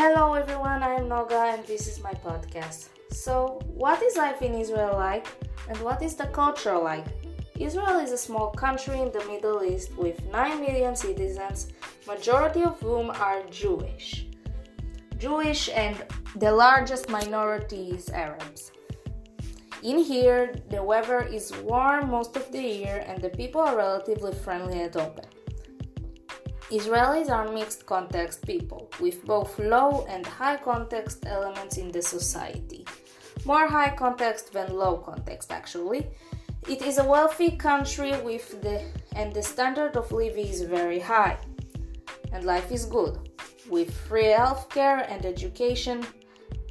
Hello everyone, I am Noga and this is my podcast. So, what is life in Israel like and what is the culture like? Israel is a small country in the Middle East with 9 million citizens, majority of whom are Jewish. Jewish and the largest minority is Arabs. In here, the weather is warm most of the year and the people are relatively friendly and open. Israelis are mixed context people, with both low and high context elements in the society. More high context than low context, actually. It is a wealthy country with the and the standard of living is very high. And life is good, with free healthcare and education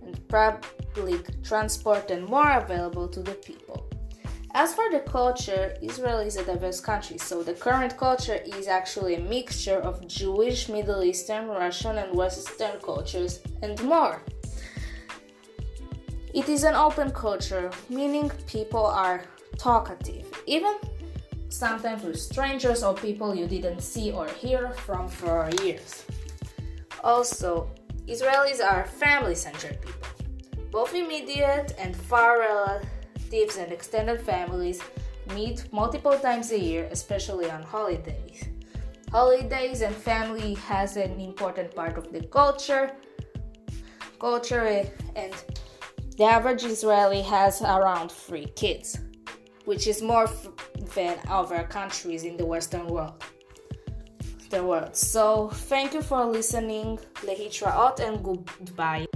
and public transport and more available to the people. As for the culture, Israel is a diverse country, so the current culture is actually a mixture of Jewish, Middle Eastern, Russian, and Western cultures and more. It is an open culture, meaning people are talkative, even sometimes with strangers or people you didn't see or hear from for years. Also, Israelis are family centered people, both immediate and far relatives relatives and extended families meet multiple times a year, especially on holidays. Holidays and family has an important part of the culture. Culture eh, and the average Israeli has around three kids, which is more than other countries in the Western world. The world. So thank you for listening. Lehitraot and goodbye.